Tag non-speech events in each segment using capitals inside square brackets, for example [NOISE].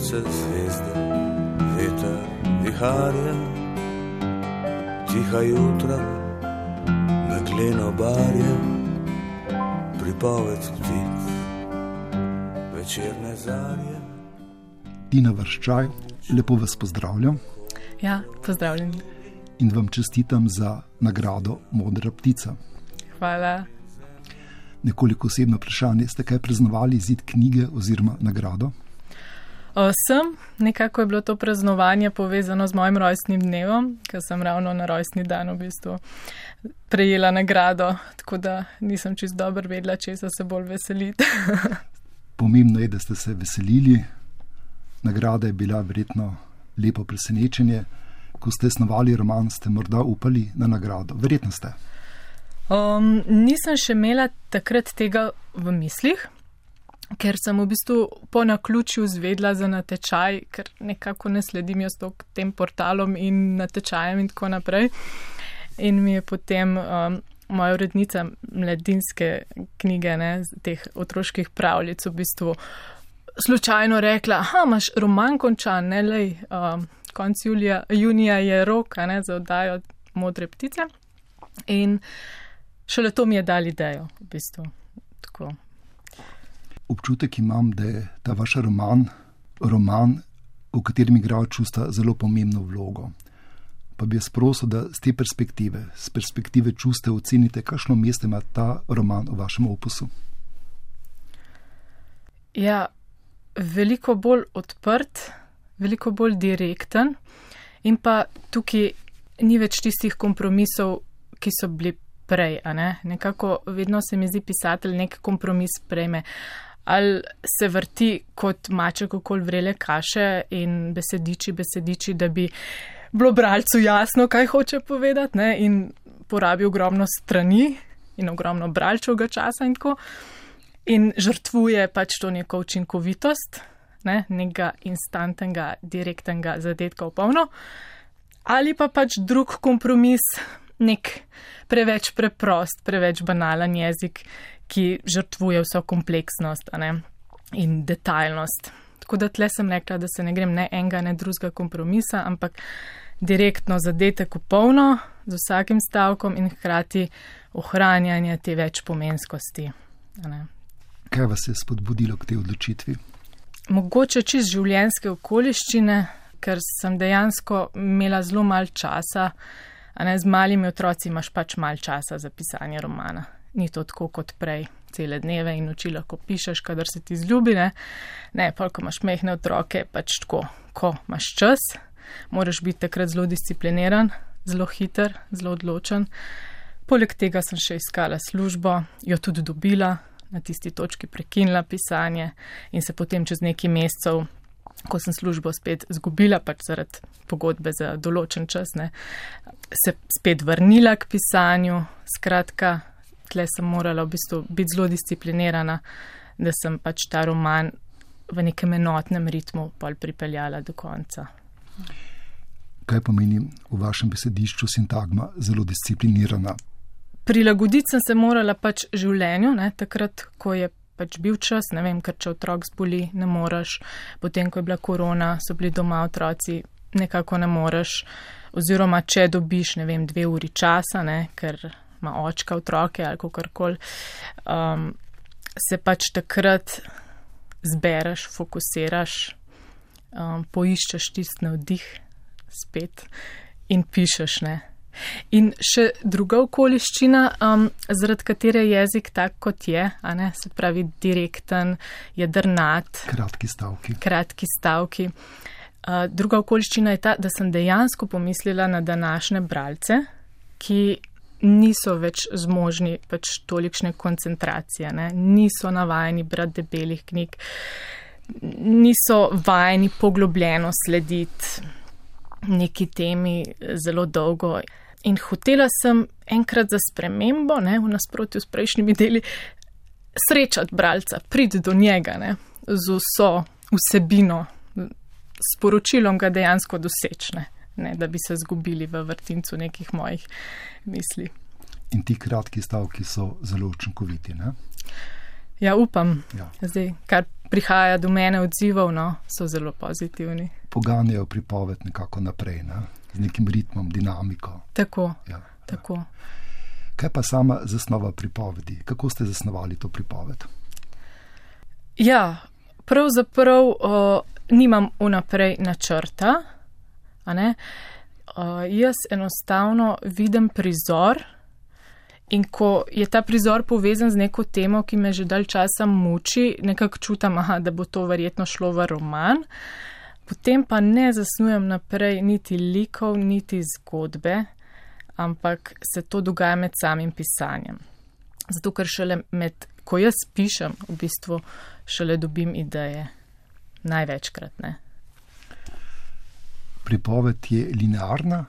sonce, zvezde, veter, viharje, tiha jutra, megleno barje, pripoved ptic, večerne zarje. Tina Vrščaj, lepo vas pozdravljam Ja, pozdravljeni. in vam čestitam za nagrado Modra ptica. Hvala. Nekoliko osebno vprašanje, ste kaj praznovali izid knjige oziroma nagrado? Sem, nekako je bilo to praznovanje povezano z mojim rojstnim dnevom, ker sem ravno na rojstni dan v bistvu prejela nagrado, tako da nisem čist dobro vedela, če se bolj veseliti. [LAUGHS] Pomembno je, da ste se veselili. Nagrada je bila verjetno lepo presenečenje. Ko ste snovali roman, ste morda upali na nagrado. Verjetno ste. Um, nisem še imela takrat tega v mislih, ker sem v bistvu po naključju zvedla za natečaj, ker nekako ne sledim jaz to tem portalom in natečajem in tako naprej. In mi je potem um, moja urednica mladinske knjige, ne, teh otroških pravljic, v bistvu slučajno rekla: Ha, imaš roman končan, ne le. Um, konc julija, junija je rok ne, za oddajo modre ptice. In šele to mi je dal idejo, v bistvu. Tako. Občutek imam, da je ta vaš roman, roman, v katerem igrajo čustva zelo pomembno vlogo. Pa bi jaz prosil, da z te perspektive, z perspektive čustev, ocenite, kakšno mesto ima ta roman v vašem opusu. Ja, veliko bolj odprt, veliko bolj direkten, in pa tukaj ni več tistih kompromisov, ki so bili prej. Ne? Nekako vedno se mi zdi pisatelj nek kompromis prejme. Ali se vrti kot maček okoli vrele kaše in besediči, besediči, da bi bilo bralcu jasno, kaj hoče povedati, ne? in porabi ogromno strani in ogromno bralčevega časa in tako. In žrtvuje pač to neko učinkovitost, ne, nekega instantnega, direktnega zadetka v polno, ali pa pač drug kompromis, nek preveč preprost, preveč banalen jezik, ki žrtvuje vso kompleksnost ne, in detaljnost. Tako da tle sem rekla, da se ne grem ne enega, ne drugega kompromisa, ampak direktno zadetek v polno z vsakim stavkom in hkrati ohranjanje te večpomenskosti. Kaj vas je spodbudilo k tej odločitvi? mogoče čez življenjske okoliščine, ker sem dejansko imela zelo malo časa, ne z malimi otroci imaš pač malo časa za pisanje romana. Ni to tako kot prej, cele dneve in noči lahko pišeš, kadar se ti zljubi, ne, ne pa ko imaš mehne otroke, pač tako, ko imaš čas, moraš biti takrat zelo discipliniran, zelo hiter, zelo odločen. Poleg tega sem še iskala službo, jo tudi dobila, na tisti točki prekinila pisanje in se potem čez nekaj mesecev, ko sem službo spet zgubila, pač zaradi pogodbe za določen čas, ne, se spet vrnila k pisanju. Skratka, tle sem morala v bistvu biti zelo disciplinirana, da sem pač ta roman v nekem enotnem ritmu pol pripeljala do konca. Kaj pomeni v vašem besedišču sintagma zelo disciplinirana? prilagoditi sem se morala pač življenju, ne, takrat, ko je pač bil čas, ne vem, ker če otrok zboli, ne moreš, potem, ko je bila korona, so bili doma otroci, nekako ne moreš, oziroma če dobiš, ne vem, dve uri časa, ne, ker ima očka otroke ali kakorkoli, um, se pač takrat zbereš, fokusiraš, um, poiščeš tisti navdih spet in pišeš, ne. In še druga okoliščina, um, zaradi katere je jezik tak, kot je, ne, se pravi direkten, jedrnat, Kratki stavki. kratki stavki. Uh, druga okoliščina je ta, da sem dejansko pomislila na današnje bralce, ki niso več zmožni pač tolikšne koncentracije, ne? niso navajeni brati debelih knjig, niso vajeni poglobljeno slediti neki temi zelo dolgo. In hotela sem enkrat za spremembo, ne, v nasprotju s prejšnjimi deli, srečati bralca, priti do njega ne, z vso vsebino, s poročilom ga dejansko dosečne, ne, da bi se zgubili v vrtincu nekih mojih misli. In ti kratki stavki so zelo učinkoviti. Ne? Ja, upam. Ja. Zdaj, kar prihaja do mene odzivov, no, so zelo pozitivni. Poganjajo pripoved nekako naprej, ne? z nekim ritmom, dinamiko. Tako, Ja. tako. Kaj pa sama zasnova pripovedi? Kako ste zasnovali to pripoved? Ja, pravzaprav uh, nimam vnaprej načrta. Uh, jaz enostavno vidim prizor, in ko je ta prizor povezan z neko temo, ki me že dalj časa muči, nekako čutim, aha, da bo to verjetno šlo v roman. Potem pa ne zasnujem naprej niti likov, niti zgodbe, ampak se to dogaja med samim pisanjem. Zato, ker šele med, ko jaz pišem, v bistvu šele dobim ideje. Največkrat ne. Pripoved je linearna,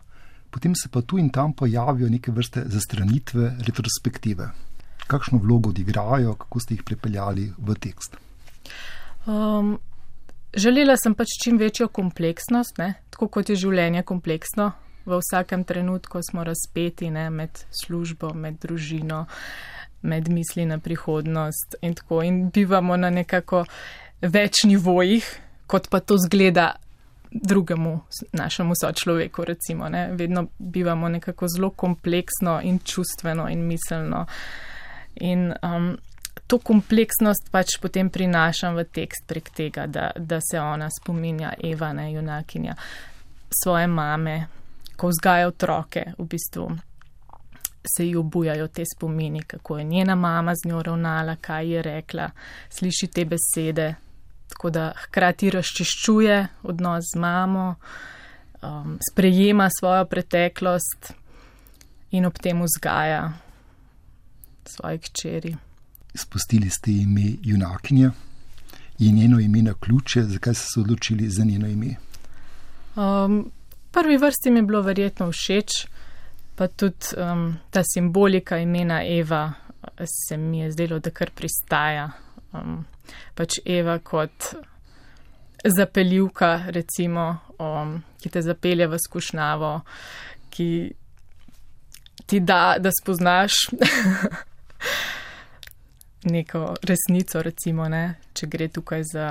potem se pa tu in tam pojavijo neke vrste zastranitve, retrospektive. Kakšno vlogo odigrajo, kako ste jih pripeljali v tekst? Um, želela sem pač čim večjo kompleksnost, ne? tako kot je življenje kompleksno. V vsakem trenutku smo razpeti ne? med službo, med družino, med misli na prihodnost in tako. In bivamo na nekako več nivojih, kot pa to zgleda drugemu našemu sočloveku, recimo. Ne? Vedno bivamo nekako zelo kompleksno in čustveno in miselno. In um, to kompleksnost pač potem prinašam v tekst prek tega, da, da se ona spominja, Eva, ne junakinja, svoje mame, ko vzgaja otroke, v bistvu se ji obujajo te spomini, kako je njena mama z njo ravnala, kaj je rekla, sliši te besede, tako da hkrati razčiščuje odnos z mamo, um, sprejema svojo preteklost in ob tem vzgaja svoje kčeri. Spustili ste ime junakinje, je njeno ime na ključe, zakaj ste se odločili za njeno ime? Um, prvi vrsti mi je bilo verjetno všeč, pa tudi um, ta simbolika imena Eva se mi je zdelo, da kar pristaja. Um, pač Eva kot zapeljivka, recimo, um, ki te zapelje v skušnjavo, ki ti da, da spoznaš [LAUGHS] neko resnico, recimo, ne? če gre tukaj za,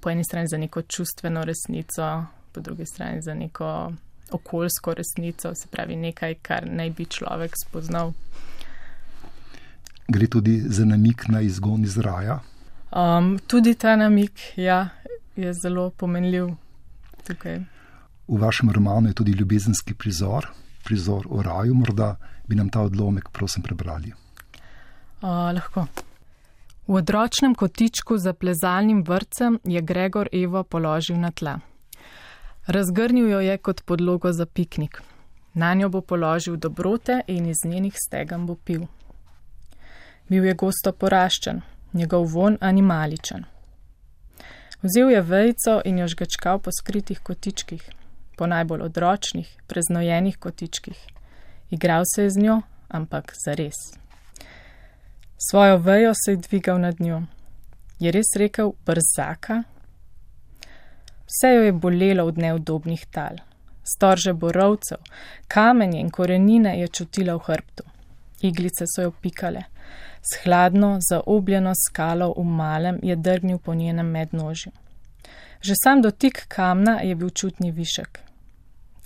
po eni strani za neko čustveno resnico, po drugi strani za neko okoljsko resnico, se pravi nekaj, kar naj bi človek spoznal. Gre tudi za namik na izgon iz raja. Um, tudi ta namik ja, je zelo pomenljiv tukaj. V vašem romanu je tudi ljubezenski prizor, prizor o raju, morda bi nam ta odlomek, prosim, prebrali. Uh, lahko. V odročnem kotičku za plezalnim vrtcem je Gregor Evo položil na tla. Razgrnil jo je kot podlogo za piknik. Na njo bo položil dobrote in iz njenih stegam bo pil. Bil je gosto poraščen, njegov von animaličen. Vzel je vejco in jo žgačkal po skritih kotičkih, po najbolj odročnih, preznojenih kotičkih. Igral se je z njo, ampak zares. Svojo vejo se je dvigal nad njo. Je res rekel brzaka? Vse jo je bolelo od neudobnih tal. Storže borovcev, kamenje in korenine je čutila v hrbtu. Iglice so jo pikale. S hladno, zaobljeno skalo v malem je drgnil po njenem mednožju. Že sam dotik kamna je bil čutni višek.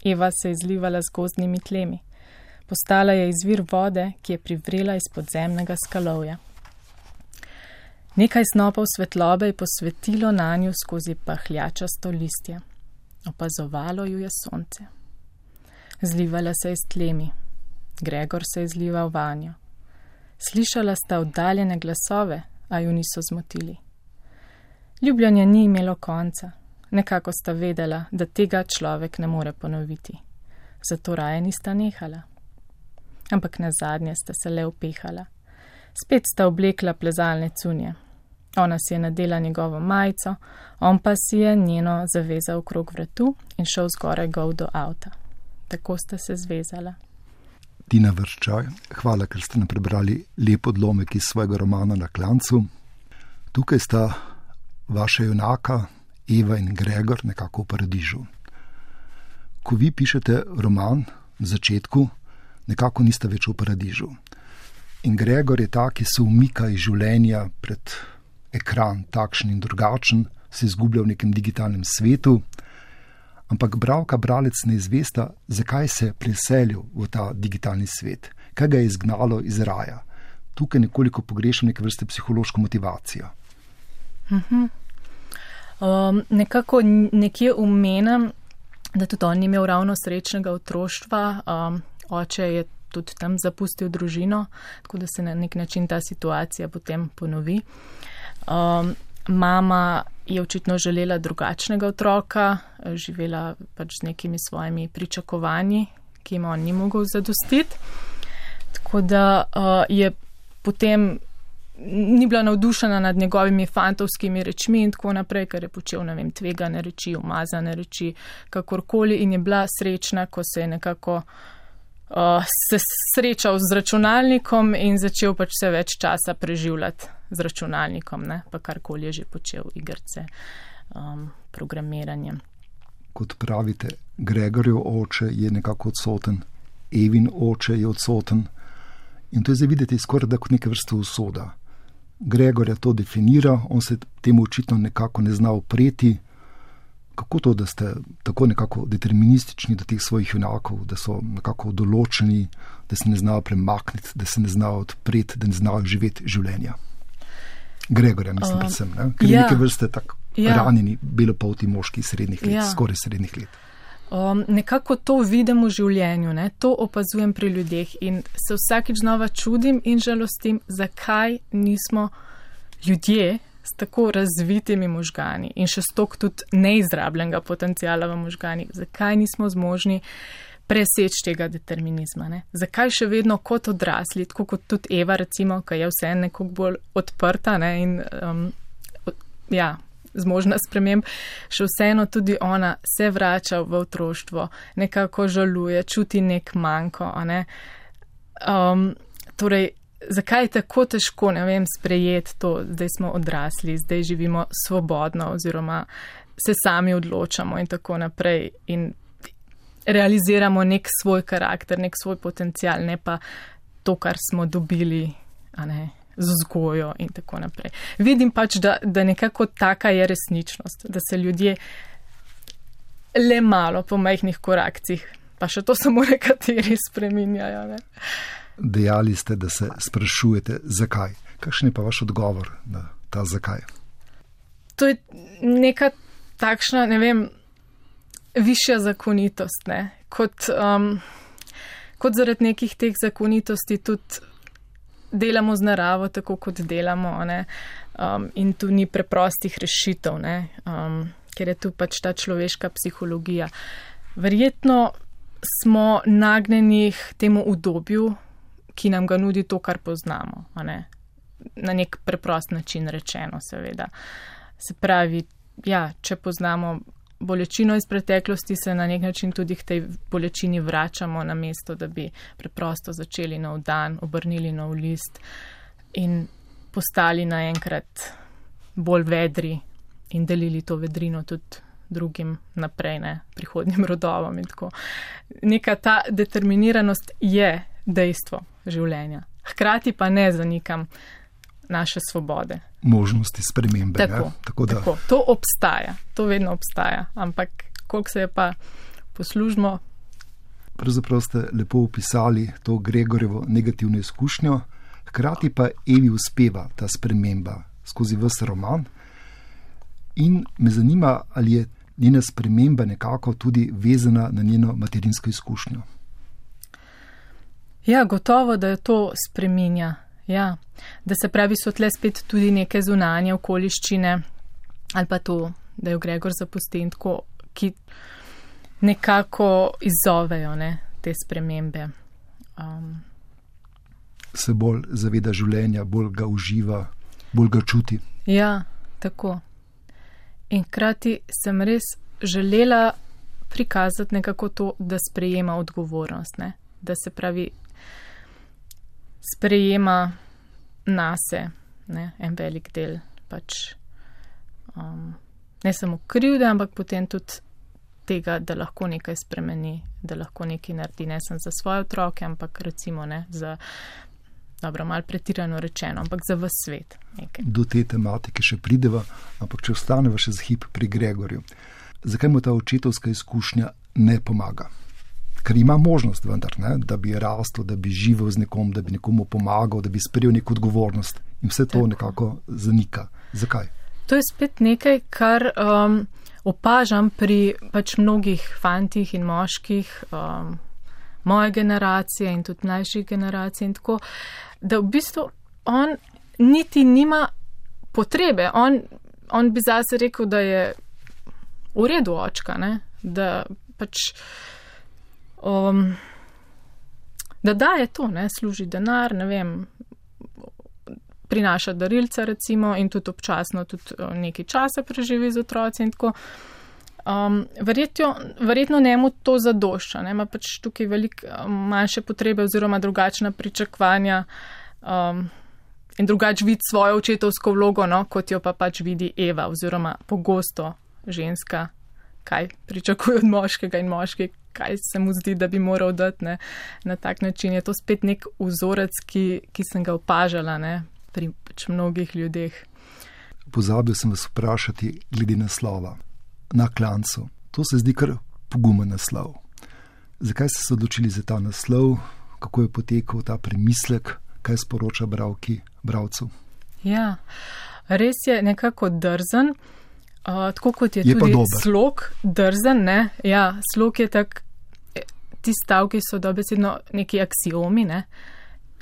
Eva se je izlivala z gozdnimi tlemi. Postala je izvir vode, ki je privrela iz podzemnega skalovja. Nekaj snopov svetlobe je posvetilo na njo skozi pahljačasto listje. Opazovalo ju je sonce. Zlivala se je s tlemi. Gregor se je zlival vanjo. Slišala sta oddaljene glasove, a ju niso zmotili. Ljubljanje ni imelo konca. Nekako sta vedela, da tega človek ne more ponoviti. Zato raje nista nehala. Ampak na zadnje sta se le upehala. Spet sta oblekla plezalne cunje. Ona si je nadela njegovo majico, on pa si je njeno zavezal okrog vratu in šel zgoraj gov do avta. Tako sta se zvezala. Tina Vrščaj, hvala, ker ste nam prebrali lep odlomek iz svojega romana Na klancu. Tukaj sta vaša junaka, Eva in Gregor, nekako v paradižu. Ko vi pišete roman, v začetku, nekako niste več v paradižu. In Gregor je ta, ki se umika iz življenja pred ekran, takšen in drugačen, se izgublja v nekem digitalnem svetu. Ampak bravka, bralec ne izvesta, zakaj se je preselil v ta digitalni svet, kaj ga je izgnalo iz raja. Tukaj nekoliko pogrešam neke vrste psihološko motivacijo. Uh -huh. um, nekako nekje umenem, da tudi on ni imel ravno srečnega otroštva. Um, oče je tudi tam zapustil družino, tako da se na nek način ta situacija potem ponovi. Um, mama je očitno želela drugačnega otroka, živela pač z nekimi svojimi pričakovanji, ki jim on ni mogel zadostiti. Tako da uh, je potem ni bila navdušena nad njegovimi fantovskimi rečmi in tako naprej, ker je počel, ne vem, tvegane reči, umazane reči, kakorkoli in je bila srečna, ko se je nekako uh, se srečal z računalnikom in začel pač vse več časa preživljati z računalnikom, ne, pa karkoli je že počel, igrce, um, programiranje. Kot pravite, Gregorjev oče je nekako odsoten, Evin oče je odsoten. In to je zdaj videti skoraj da kot neke vrste usoda. Gregor je to definiral, on se temu očitno nekako ne zna upreti. Kako to, da ste tako nekako deterministični do teh svojih junakov, da so nekako določeni, da se ne znajo premakniti, da se ne znajo odpreti, da ne znajo živeti življenja? Gregorja, mislim, um, predvsem, ne? ker ja, neke vrste tako ja. ranjeni, belopolti moški srednjih let, ja. skoraj srednjih let. Um, nekako to vidim v življenju, ne? to opazujem pri ljudeh in se vsakeč znova čudim in žalostim, zakaj nismo ljudje s tako razvitimi možgani in še stok tudi neizrabljenega potencijala v možgani, zakaj nismo zmožni preseči tega determinizma. Ne? Zakaj še vedno kot odrasli, tako kot tudi Eva, recimo, ki je vse nekako bolj odprta ne? in um, ja, zmožna sprememb, še vseeno tudi ona se vrača v otroštvo, nekako žaluje, čuti nek manjko. Ne? Um, torej, zakaj je tako težko, ne vem, sprejeti to, zdaj smo odrasli, zdaj živimo svobodno oziroma se sami odločamo in tako naprej. In realiziramo nek svoj karakter, nek svoj potencial, ne pa to, kar smo dobili ne, z vzgojo in tako naprej. Vidim pač, da, da nekako taka je resničnost, da se ljudje le malo po majhnih korakcih, pa še to samo nekateri spreminjajo. Ne. Dejali ste, da se sprašujete, zakaj. Kakšen je pa vaš odgovor na ta zakaj? To je neka takšna, ne vem, višja zakonitost, ne? kot, um, kot zaradi nekih teh zakonitosti tudi delamo z naravo, tako kot delamo, um, in tu ni preprostih rešitev, um, ker je tu pač ta človeška psihologija. Verjetno smo nagnjeni k temu udobju, ki nam ga nudi to, kar poznamo, ne? na nek preprost način rečeno, seveda. Se pravi, ja, če poznamo bolečino iz preteklosti, se na nek način tudi k tej bolečini vračamo, na mesto, da bi preprosto začeli nov dan, obrnili nov list in postali naenkrat bolj vedri in delili to vedrino tudi drugim naprej, ne prihodnjim rodovom in tako. Neka ta determiniranost je dejstvo življenja. Hkrati pa ne zanikam naše svobode možnosti spremembe. Tako, tako, tako. To obstaja, to vedno obstaja, ampak koliko se je pa poslužimo. Pravzaprav ste lepo opisali to Gregorjevo negativno izkušnjo, hkrati pa Evi uspeva ta sprememba skozi vse roman. In me zanima, ali je njena sprememba nekako tudi vezana na njeno materinsko izkušnjo. Ja, gotovo, da je to spreminja. Ja, da se pravi, so tle spet tudi neke zunanje okoliščine ali pa to, da jo Gregor zapusti in tako, ki nekako izzovejo ne, te spremembe. Um, se bolj zaveda življenja, bolj ga uživa, bolj ga čuti. Ja, tako. In krati sem res želela prikazati nekako to, da sprejema odgovornost, ne? da se pravi, sprejema nase ne, en velik del pač um, ne samo krivde, ampak potem tudi tega, da lahko nekaj spremeni, da lahko nekaj naredi ne samo za svoje otroke, ampak recimo ne za dobro, malo pretirano rečeno, ampak za vse svet. Nekaj. Do te tematike še prideva, ampak če ostaneva še za hip pri Gregorju. Zakaj mu ta očetovska izkušnja ne pomaga? Ker ima možnost, vendar, ne, da bi rastel, da bi živel z nekom, da bi nekomu pomagal, da bi sprejel neko odgovornost in vse to Tako. nekako zanika. Zakaj? To je spet nekaj, kar um, opažam pri pač mnogih fantih in moških. Um, moje generacije in tudi mlajših generacij in tako, da v bistvu on niti nima potrebe. On, on bi zase rekel, da je v redu očka, ne? da pač. Um, da daje to, ne, služi denar, ne vem, prinaša darilca recimo in tudi občasno tudi uh, nekaj časa preživi z otroci in tako. Um, verjetjo, verjetno njemu to zadošča, ima pač tukaj veliko um, manjše potrebe oziroma drugačna pričakovanja um, in drugač vidi svojo očetovsko vlogo, no, kot jo pa pač vidi Eva oziroma pogosto ženska, kaj pričakuje od moškega in moški, kaj se mu zdi, da bi moral dati ne, na tak način. Je to spet nek vzorec, ki, ki sem ga opažala ne, pri pač mnogih ljudeh. Pozabil sem vas vprašati glede naslova na klancu. To se zdi kar pogumen naslov. Zakaj ste se odločili za ta naslov, kako je potekal ta premislek, kaj sporoča bravki, bravcu? Ja, res je nekako drzen, uh, tako kot je, je tudi slog drzen. Ne? Ja, slog je tak, e, ti stavki so dobesedno neki aksiomi ne?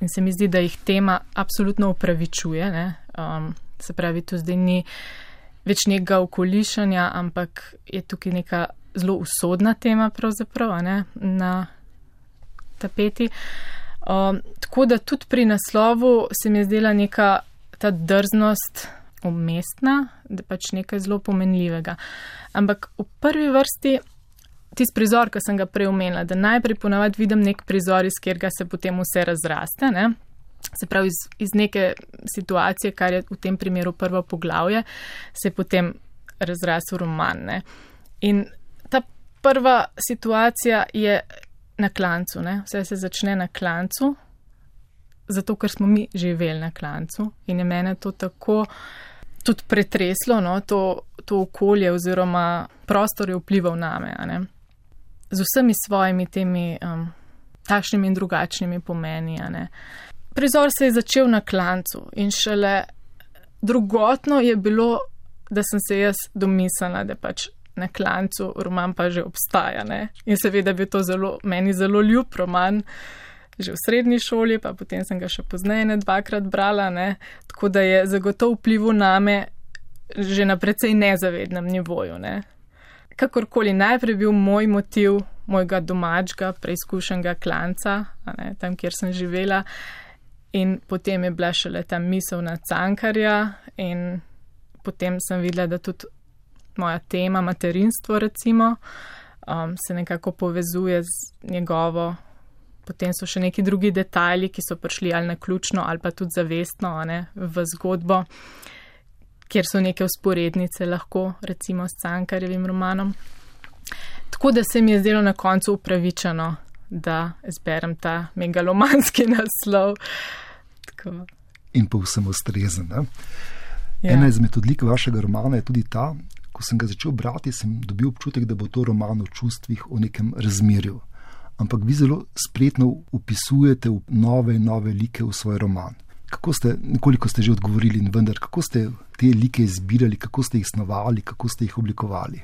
in se mi zdi, da jih tema absolutno upravičuje. Um, se pravi, tu zdaj ni več nekega okolišanja, ampak je tukaj neka zelo usodna tema pravzaprav ne, na tapeti. Um, tako da tudi pri naslovu se mi je zdela neka ta drznost umestna, da pač nekaj zelo pomenljivega. Ampak v prvi vrsti tisti prizor, ki sem ga prej omenila, da najprej ponavadi vidim nek prizor, iz katerega se potem vse razraste. Ne? se pravi iz, iz neke situacije, kar je v tem primeru prvo poglavje, se je potem razrasel roman. Ne? In ta prva situacija je na klancu, ne? vse se začne na klancu, zato ker smo mi živeli na klancu in je mene to tako tudi pretreslo, no? to, to okolje oziroma prostor je vplival name. Z vsemi svojimi temi um, takšnimi in drugačnimi pomeni. Prizor se je začel na klancu in šele drugotno je bilo, da sem se jaz domislila, da pač na klancu roman pa že obstaja. Ne? In seveda bi to zelo, meni zelo ljub roman, že v srednji šoli, pa potem sem ga še pozneje ne dvakrat brala, ne? tako da je zagotovo vplival name že na precej nezavednem nivoju. Ne? Kakorkoli najprej bil moj motiv mojega domačega, preizkušenega klanca, ne, tam, kjer sem živela. In potem je bila šele ta misel na cankarja, in potem sem videla, da tudi moja tema, materinstvo, recimo, um, se nekako povezuje z njegovo. Potem so še neki drugi detajli, ki so prišli ali na ključno, ali pa tudi zavestno ne, v zgodbo, kjer so neke usporednice lahko, recimo s cankarjevim romanom. Tako da se mi je zdelo na koncu upravičeno, da izberem ta megalomanski [LAUGHS] naslov. Tako. In pa vsem ustrezen. Ja. Ena izmed odlik vašega romana je tudi ta, ko sem ga začel brati, sem dobil občutek, da bo to roman o čustvih, o nekem razmerju. Ampak vi zelo spretno upisujete nove in nove like v svoj roman. Kako ste, nekoliko ste že odgovorili, in vendar, kako ste te like izbirali, kako ste jih snovali, kako ste jih oblikovali?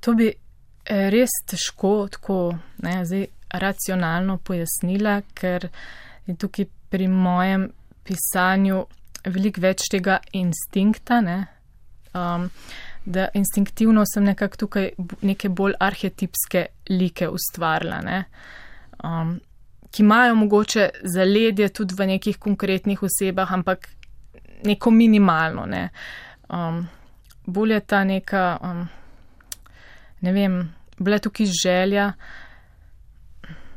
To bi eh, res težko tako ne, zdaj, racionalno pojasnila, ker je tukaj pri mojem pisanju veliko več tega instinkta, ne, um, da instinktivno sem nekako tukaj neke bolj arhetipske like ustvarila, ne, um, ki imajo mogoče zaledje tudi v nekih konkretnih osebah, ampak neko minimalno. Ne. Um, bolje ta neka. Um, ne vem, bila tukaj želja,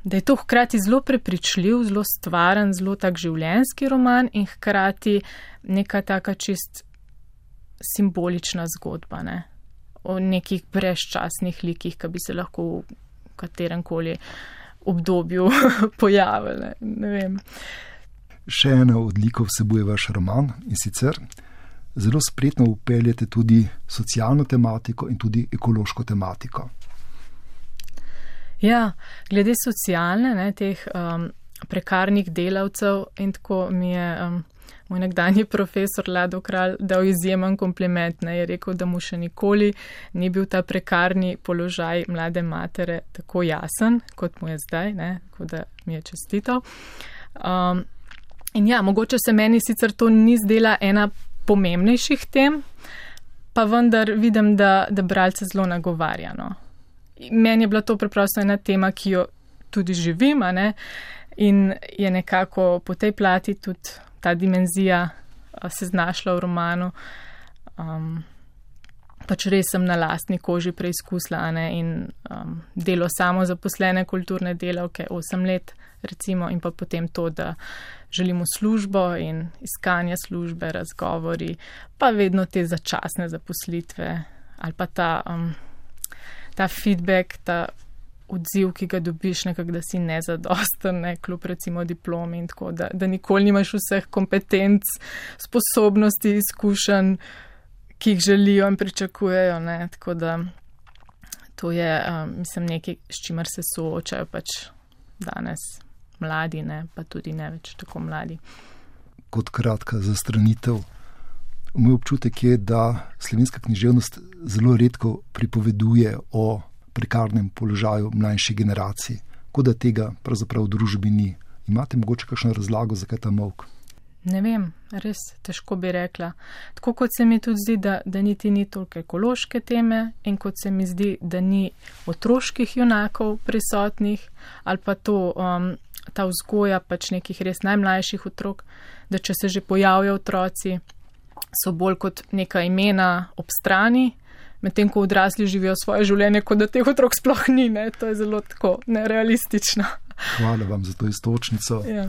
da je to hkrati zelo prepričljiv, zelo stvaren, zelo tak življenski roman in hkrati neka taka čist simbolična zgodba ne? o nekih brezčasnih likih, ki bi se lahko v katerem koli obdobju [LAUGHS] pojavile. Ne vem. Še ena odlika vsebuje vaš roman in sicer zelo spretno upeljete tudi socialno tematiko in tudi ekološko tematiko. Ja, glede socialne, ne, teh um, prekarnih delavcev in tako mi je um, moj nekdanji profesor Lado Kralj dal izjemen kompliment. Ne, je rekel, da mu še nikoli ni bil ta prekarni položaj mlade matere tako jasen, kot mu je zdaj, ne, tako da mi je čestito. Um, in ja, mogoče se meni sicer to ni zdela ena pomembnejših tem, pa vendar vidim, da, da bralce zelo nagovarja. No. Meni je bila to preprosto ena tema, ki jo tudi živim, in je nekako po tej plati tudi ta dimenzija se znašla v romanu. Um, pač res sem na lastni koži preizkusila ne, in um, delo samo zaposlene kulturne delavke 8 let, recimo, in pa potem to, da želimo službo in iskanje službe, razgovori, pa vedno te začasne zaposlitve ali pa ta, um, ta feedback, ta odziv, ki ga dobiš, nekako, da si nezadosten, ne, kljub recimo diplomi in tako, da, da nikoli nimaš vseh kompetenc, sposobnosti, izkušenj, ki jih želijo in pričakujejo. Ne, tako da to je, um, mislim, nekaj, s čimer se soočajo pač danes mladi, ne, pa tudi ne več tako mladi. Kot kratka zastranitev. Moj občutek je, da slovenska književnost zelo redko pripoveduje o prekarnem položaju mlajših generacij, kot da tega pravzaprav v družbi ni. Imate mogoče kakšno razlago, zakaj ta mok? Ne vem, res težko bi rekla. Tako kot se mi tudi zdi, da, da niti ni toliko ekološke teme in kot se mi zdi, da ni otroških junakov prisotnih ali pa to, um, ta vzgoja pač nekih res najmlajših otrok, da če se že pojavijo otroci, so bolj kot neka imena ob strani medtem ko odrasli živijo svoje življenje, kot da teh otrok sploh ni. Ne? To je zelo tako nerealistično. Hvala vam za to istočnico. Ja.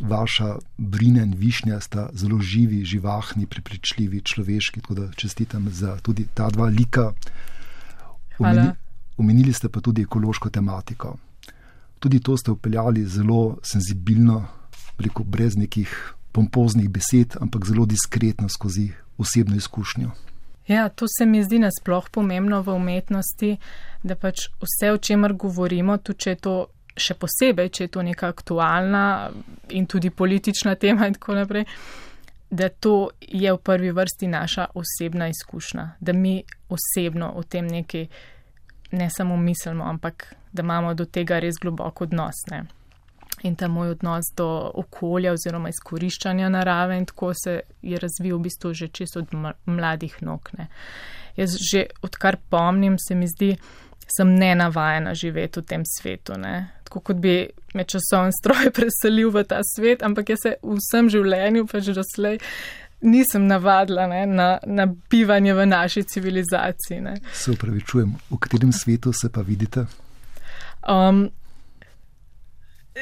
Vaša brina in višnja sta zelo živi, živahni, prepričljivi, človeški, tako da čestitam za tudi ta dva lika. Omeni, omenili ste pa tudi ekološko tematiko. Tudi to ste upeljali zelo senzibilno, preko brez nekih pompoznih besed, ampak zelo diskretno skozi osebno izkušnjo. Ja, to se mi zdi nasploh pomembno v umetnosti, da pač vse, o čemer govorimo, tudi če je to še posebej, če je to neka aktualna in tudi politična tema in tako naprej, da to je v prvi vrsti naša osebna izkušnja, da mi osebno o tem nekaj ne samo mislimo, ampak da imamo do tega res globoko odnos. Ne in ta moj odnos do okolja oziroma izkoriščanja narave in tako se je razvil v bistvu že čist od mladih nog. Ne. Jaz že odkar pomnim, se mi zdi, sem nenavajena živeti v tem svetu. Ne. Tako kot bi me časovni [LAUGHS] stroj preselil v ta svet, ampak jaz se v vsem življenju, pa že doslej, nisem navadila ne, na, na bivanje v naši civilizaciji. Ne. Se upravičujem, v katerem svetu se pa vidite? Um,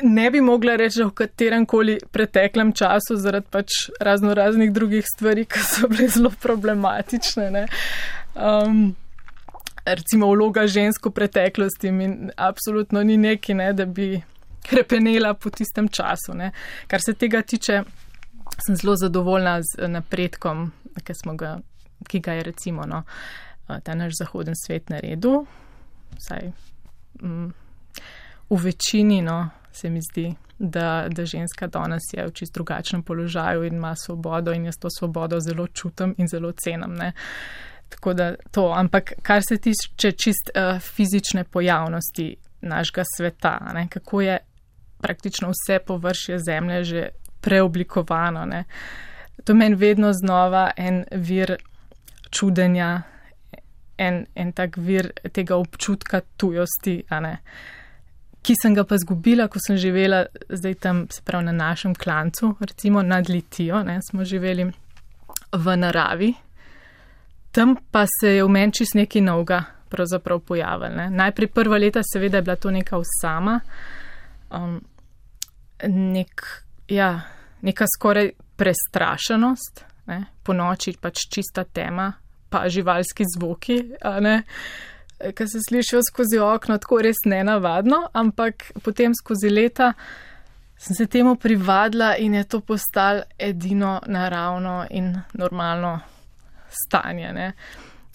ne bi mogla reči, v katerem koli preteklem času, zaradi pač razno raznih drugih stvari, ki so bile zelo problematične. Um, recimo vloga žensk v preteklosti mi absolutno ni neki, ne, da bi krepenela po tistem času. Ne. Kar se tega tiče, sem zelo zadovoljna z napredkom, ki, ga, ki ga je recimo no, ta naš zahoden svet naredil. Vsaj, mm, v večini, no, se mi zdi, da, da ženska danes je v čist drugačnem položaju in ima svobodo in jaz to svobodo zelo čutim in zelo cenim. Ne. Tako da to, ampak kar se tiče čist uh, fizične pojavnosti našega sveta, ne, kako je praktično vse površje zemlje že preoblikovano. Ne. To meni vedno znova en vir čudenja, en, en tak vir tega občutka tujosti. Uh, ki sem ga pa zgubila, ko sem živela zdaj tam, se pravi na našem klancu, recimo nad Litijo, ne, smo živeli v naravi. Tam pa se je v meni čist nekaj novega pravzaprav pojavil. Ne. Najprej prva leta seveda je bila to neka osama, um, nek, ja, neka skoraj prestrašenost, ne. po noči pač čista tema, pa živalski zvoki, ne. Ki se slišijo skozi okno, tako res nenavadno, ampak potem skozi leta sem se temu privadila in je to postalo edino naravno in normalno stanje. Ne?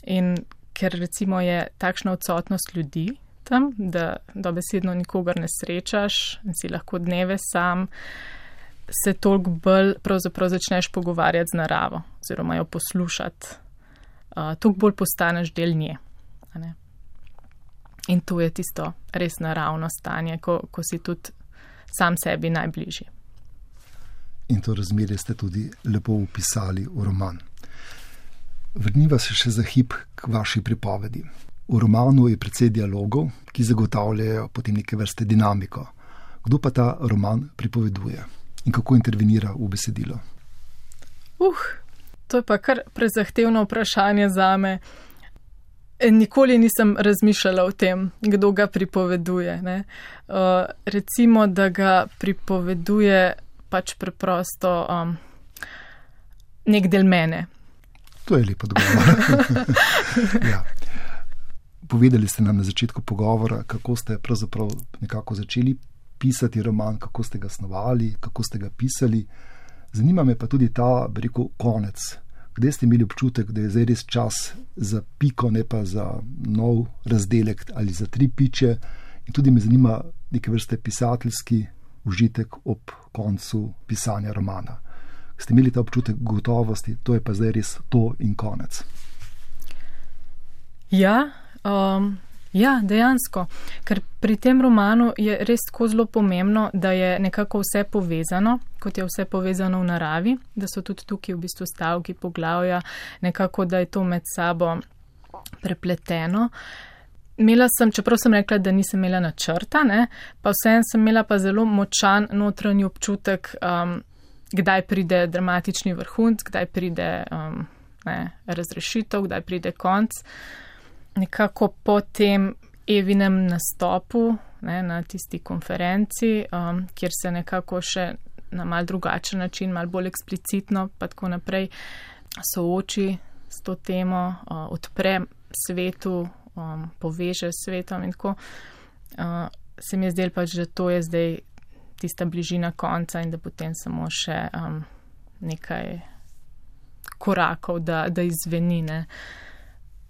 In ker recimo je takšna odsotnost ljudi tam, da dobesedno nikogar ne srečaš in si lahko dneve sam, se toliko bolj pravzaprav začneš pogovarjati z naravo oziroma jo poslušati, uh, toliko bolj postaneš del nje. In to je tisto res naravno stanje, ko, ko si tudi sam sebi najbližji. In to razmerje ste tudi lepo opisali v roman. Vrniva se še za hip k vaši pripovedi. V romanu je precej dialogov, ki zagotavljajo potem neke vrste dinamiko. Kdo pa ta roman pripoveduje in kako intervenira v besedilo? Uh, to je pa kar prezahtevno vprašanje za me. Nikoli nisem razmišljala o tem, kdo ga pripoveduje. Uh, recimo, da ga pripoveduje pač preprosto um, nek del mene. To je lepo odgovor. [LAUGHS] ja. Povedali ste nam na začetku pogovora, kako ste pravzaprav nekako začeli pisati roman, kako ste ga snovali, kako ste ga pisali. Zanima me pa tudi ta, rekel, konec kdaj ste imeli občutek, da je zdaj res čas za piko, ne pa za nov razdelek ali za tri piče. In tudi me zanima neke vrste pisateljski užitek ob koncu pisanja romana. Ste imeli ta občutek gotovosti, to je pa zdaj res to in konec. Ja, um, Ja, dejansko, ker pri tem romanu je res tako zelo pomembno, da je nekako vse povezano, kot je vse povezano v naravi, da so tudi tukaj v bistvu stavki, poglavja, nekako, da je to med sabo prepleteno. Imela sem, čeprav sem rekla, da nisem imela načrta, ne, pa vsem sem imela pa zelo močan notranji občutek, um, kdaj pride dramatični vrhunc, kdaj pride um, ne, razrešitev, kdaj pride konc nekako po tem Evinem nastopu ne, na tisti konferenci, um, kjer se nekako še na mal drugačen način, mal bolj eksplicitno, pa tako naprej sooči s to temo, uh, odpre svetu, um, poveže s svetom in tako. Uh, se mi je zdel pač, da to je zdaj tista bližina konca in da potem samo še um, nekaj korakov, da, da izvenine. Uh,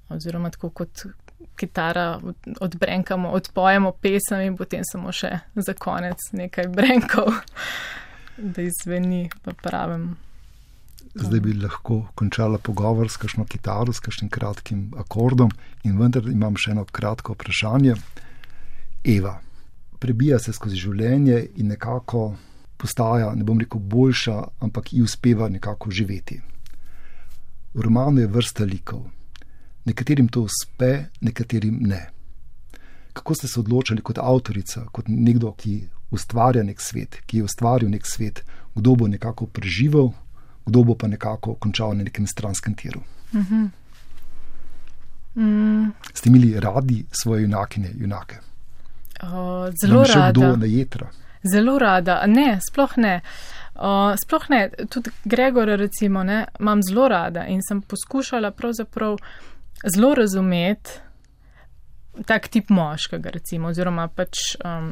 oziroma tako kot kitara odbrenkamo, odpojemo pesem in potem samo še za konec nekaj brenkov, da izveni v pravem. Zdaj bi lahko končala pogovor s kakšno kitaro, s kakšnim kratkim akordom, in vendar imam še eno kratko vprašanje. Eva, prebija se skozi življenje in nekako postaja, ne bom rekel, boljša, ampak ji uspeva nekako živeti. V romanu je vrsta likov, Nekaterim to uspe, nekaterim ne. Kako ste se odločili kot avtorica, kot nekdo, ki ustvarja nek svet, ki je ustvaril nek svet, kdo bo nekako preživel, kdo bo pa nekako končal na nekem stranskem tiru? Uh -huh. mm. Ste imeli radi svoje junakine, junake? O, zelo rada. Kdo na jedra? Zelo rada, ne, sploh ne. Uh, sploh ne, tudi Gregora, recimo, ne, imam zelo rada in sem poskušala pravzaprav zelo razumeti tak tip moškega, recimo, oziroma pač um,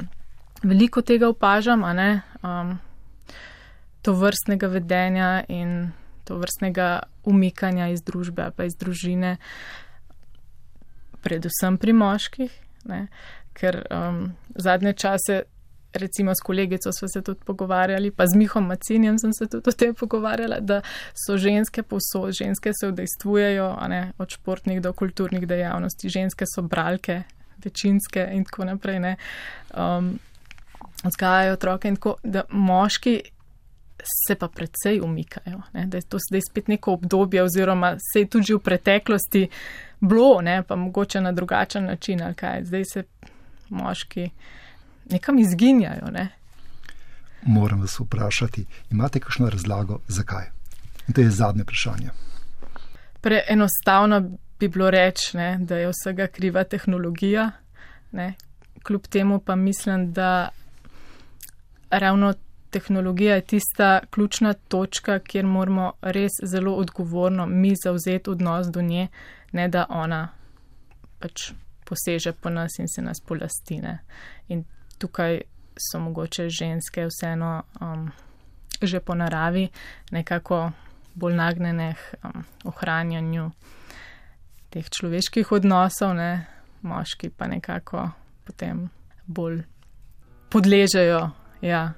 veliko tega opažam, ne um, to vrstnega vedenja in to vrstnega umikanja iz družbe, pa iz družine, predvsem pri moških, ne, ker um, zadnje čase recimo s kolegico smo se tudi pogovarjali, pa z Mihom Macinjem sem se tudi o tem pogovarjala, da so ženske posod, ženske se vdejstvujejo, ne, od športnih do kulturnih dejavnosti, ženske so bralke, večinske in tako naprej, ne, um, vzgajajo otroke in tako, da moški se pa predvsej umikajo, ne, da je to zdaj spet neko obdobje oziroma se je tudi v preteklosti bilo, ne, pa mogoče na drugačen način, ali kaj, zdaj se moški nekam izginjajo. Ne? Moram vas vprašati, imate kakšno razlago, zakaj? In to je zadnje vprašanje. Preenostavno bi bilo reči, ne, da je vsega kriva tehnologija. Ne. Kljub temu pa mislim, da ravno tehnologija je tista ključna točka, kjer moramo res zelo odgovorno mi zauzeti odnos do nje, ne da ona pač poseže po nas in se nas polastine. In tukaj so mogoče ženske vseeno um, že po naravi nekako bolj nagnjene k um, ohranjanju teh človeških odnosov, ne? moški pa nekako potem bolj podležejo ja,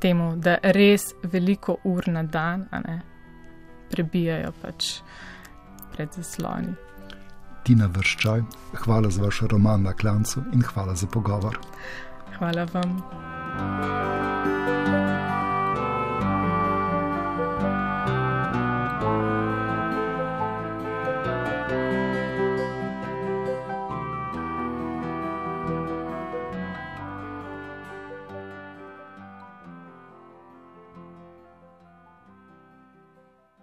temu, da res veliko ur na dan ne, prebijajo pač pred zasloni. Tina Vrščaj, hvala za vaš roman na klancu in hvala za pogovor. Hvala vam. thank you